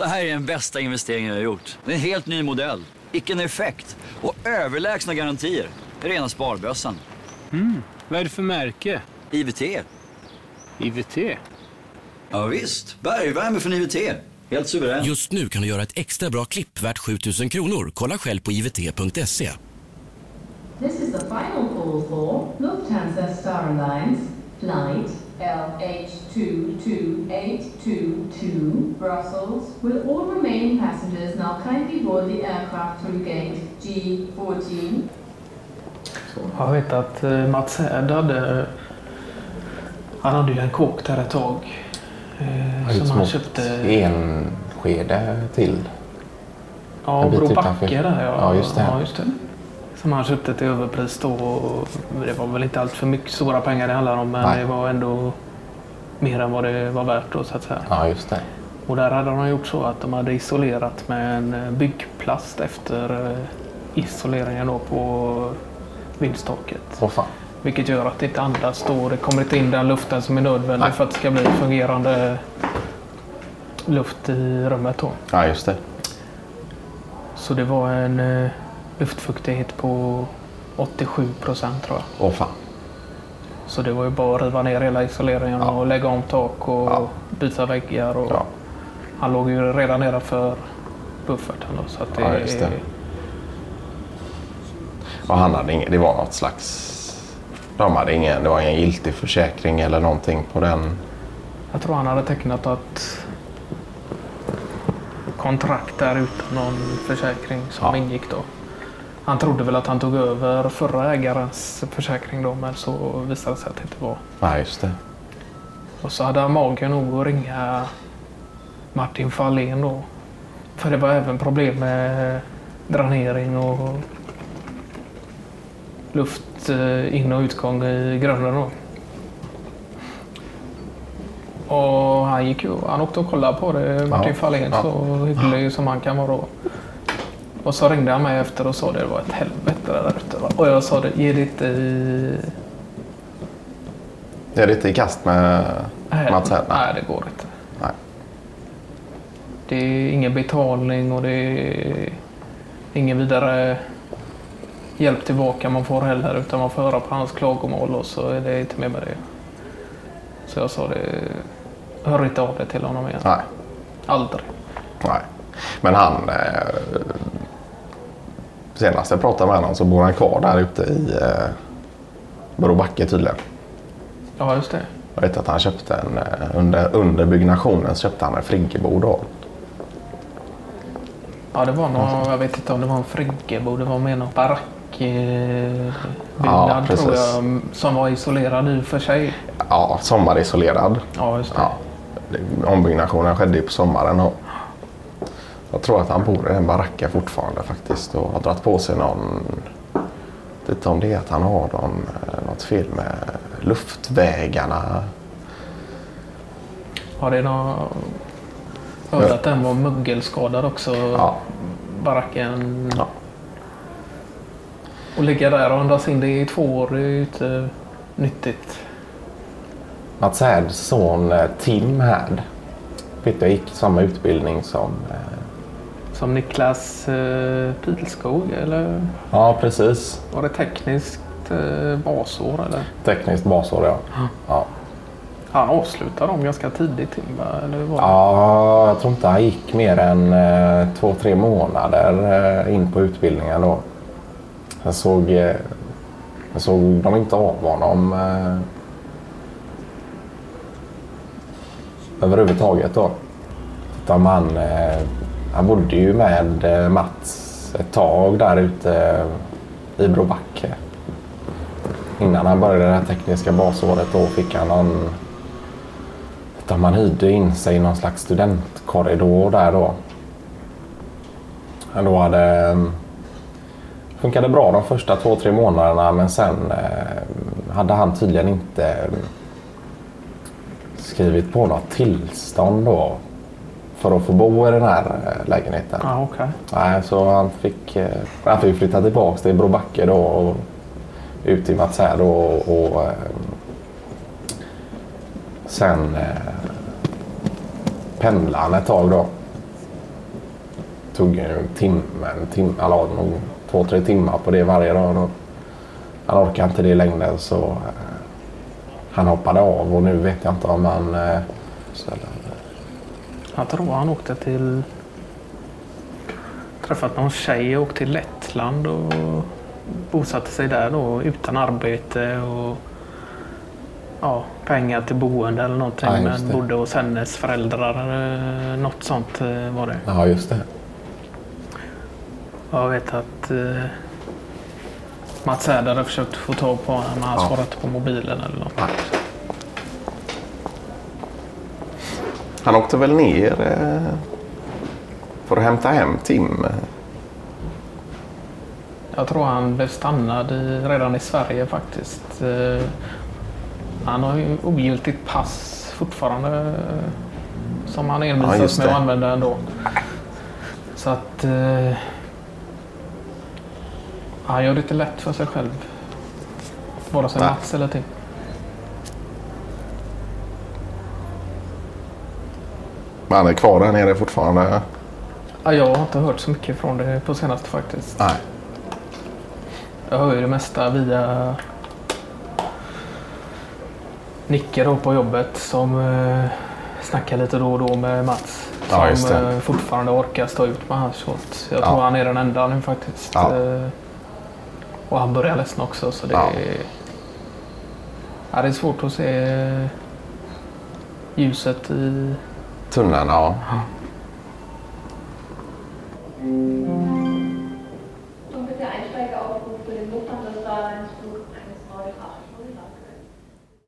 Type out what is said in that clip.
Det här är den bästa investeringen jag har gjort. Det är en helt ny modell. Vilken effekt! Och överlägsna garantier. Rena sparbössan. Vad är det för märke? IWT. IWT? Ja, visst. Bergvärme från IWT. Helt suverän. Just nu kan du göra ett extra bra klipp värt 7000 kronor. Kolla själv på ivt.se. This is the final call for Lufthansa Star Alliance flight LH22822 Brussels. Will all remaining passengers now kindly board the aircraft through gate G14? Jag vet att eh, Mats Härd hade... Han hade ju en kåk där ett tag. Eh, som han köpte... Enskede till. Ja, en bit Bro utanför. Backe där ja. Ja, just det. Ja, just det. Som han köpte till överpris då. och Det var väl inte allt för mycket stora pengar det handlar om men Nej. det var ändå mer än vad det var värt då så att säga. Ja, just det. Och där hade de gjort så att de hade isolerat med en eh, byggplast efter eh, isoleringen då på vindstaket. Åh fan. Vilket gör att det inte andas då. Det kommer inte in den luften som är nödvändig Nej. för att det ska bli fungerande luft i rummet då. Ja, just det. Så det var en eh, luftfuktighet på 87 procent tror jag. Åh fan. Så det var ju bara att riva ner hela isoleringen Ja. och lägga om tak och Ja. byta väggar. Och Ja. Han låg ju redan nedanför bufferten då. Så att det, Ja, just det. Och han hade ingen, det var något slags... De hade ingen, det var ingen giltig försäkring eller någonting på den. Jag tror han hade tecknat ett kontrakt där utan någon försäkring som Ja. ingick då. Han trodde väl att han tog över förra ägarens försäkring då men så visade det sig att det inte var. Nej, just det. Och så hade han magen nog att ringa Martin Fahlén då. För det var även problem med dränering och luft eh, in och utgång i grunden då. Och han gick ju, han åkte och kollade på det, Martin Ja, Fahlén, ja. så hygglig som han kan vara då. Och så ringde han mig efter och sa det, det var ett helvete där ute. Och jag sa det, ge det inte i Det är lite i kast med Mats Hedman. Nej, det går inte. Nej. Det är ingen betalning och det är ingen vidare hjälp tillbaka man får heller utan man får höra på hans klagomål och så är det inte mer med det. Så jag sa det, hör inte av det till honom igen. Nej. Aldrig. Nej. Men han... Senast jag pratade med honom så bor han kvar där ute i eh, Bråbacke tydligen. Ja, just det. Jag vet att han köpte en... Eh, under, under byggnationen köpte han en friggebo då. Ja, det var någon, jag vet inte om det var en friggebo, det var mer någon barackbyggnad Ja, tror jag, som var isolerad i och för sig. Ja, sommarisolerad. Ja, just det. Ja. Ombyggnationen skedde ju på sommaren. då. Jag tror att han bor i den baracken fortfarande faktiskt och har dragit på sig någon... Inte om det är att han har någon, eh, något fel med luftvägarna. Har det någon... Hörde att den var mögelskadad också. Ja. Baracken. Ja. Och ligga där och andas in det i två år det är ju inte nyttigt. Mats Härds son eh, Tim Härd jag gick samma utbildning som... Som Niklas eh, Pilskog eller Ja, precis. var det tekniskt eh, basår eller? Tekniskt basår, ja. ja. Han avslutade dem ganska tidigt Tim? Ja, jag tror inte han gick mer än eh, två, tre månader eh, in på utbildningen då. Jag såg, eh, jag såg de inte av honom eh, överhuvudtaget då. Utan man, eh, han bodde ju med Mats ett tag där ute i Bråbacke. Innan han började det här tekniska basåret då fick han någon utan man hyrde in sig i någon slags studentkorridor där då. Han då hade... Mm, funkade bra de första två, tre månaderna men sen eh, hade han tydligen inte mm, skrivit på något tillstånd då för att få bo i den här eh, lägenheten. Ja, okej. Nej, så han fick, eh, han fick flytta tillbaka till Bråbacke då och ut till Mats här då och, och eh, sen eh, pendlade han ett tag då. tog en timme, en timme eller nog två, tre timmar på det varje dag. Då. Han orkade inte det i längden så eh, han hoppade av och nu vet jag inte om han... Eh, Jag tror han åkte till... Träffat någon tjej och åkte till Lettland och bosatte sig där då utan arbete och ja, pengar till boende eller någonting. Ja, men bodde hos hennes föräldrar. eh, Något sånt eh, var det. Ja, just det. Jag vet att eh, Mats Härd hade försökt få tag på honom men han Ja. svarade inte på mobilen eller något. Nej. Han åkte väl ner eh, för att hämta hem Tim. Jag tror han blev stannad i, redan i Sverige faktiskt. Eh, Han har ju ogiltigt pass fortfarande eh, som han Ja, envisas just med att använda ändå. Så att eh, han gör det inte lätt för sig själv. Vare sig. Mats eller Tim. Han är kvar där nere fortfarande. Ja, jag har inte hört så mycket från det på senaste faktiskt. Nej. Jag hör ju det mesta via Nicke då på jobbet som eh, snackar lite då och då med Mats. Ja, som eh, fortfarande orkar stå ut med hans shot. Jag Ja. tror han är den enda nu faktiskt. Ja. Eh, och han börjar ledsna också så det, Ja. är, ja, det är svårt att se ljuset i... Tunneln, ja.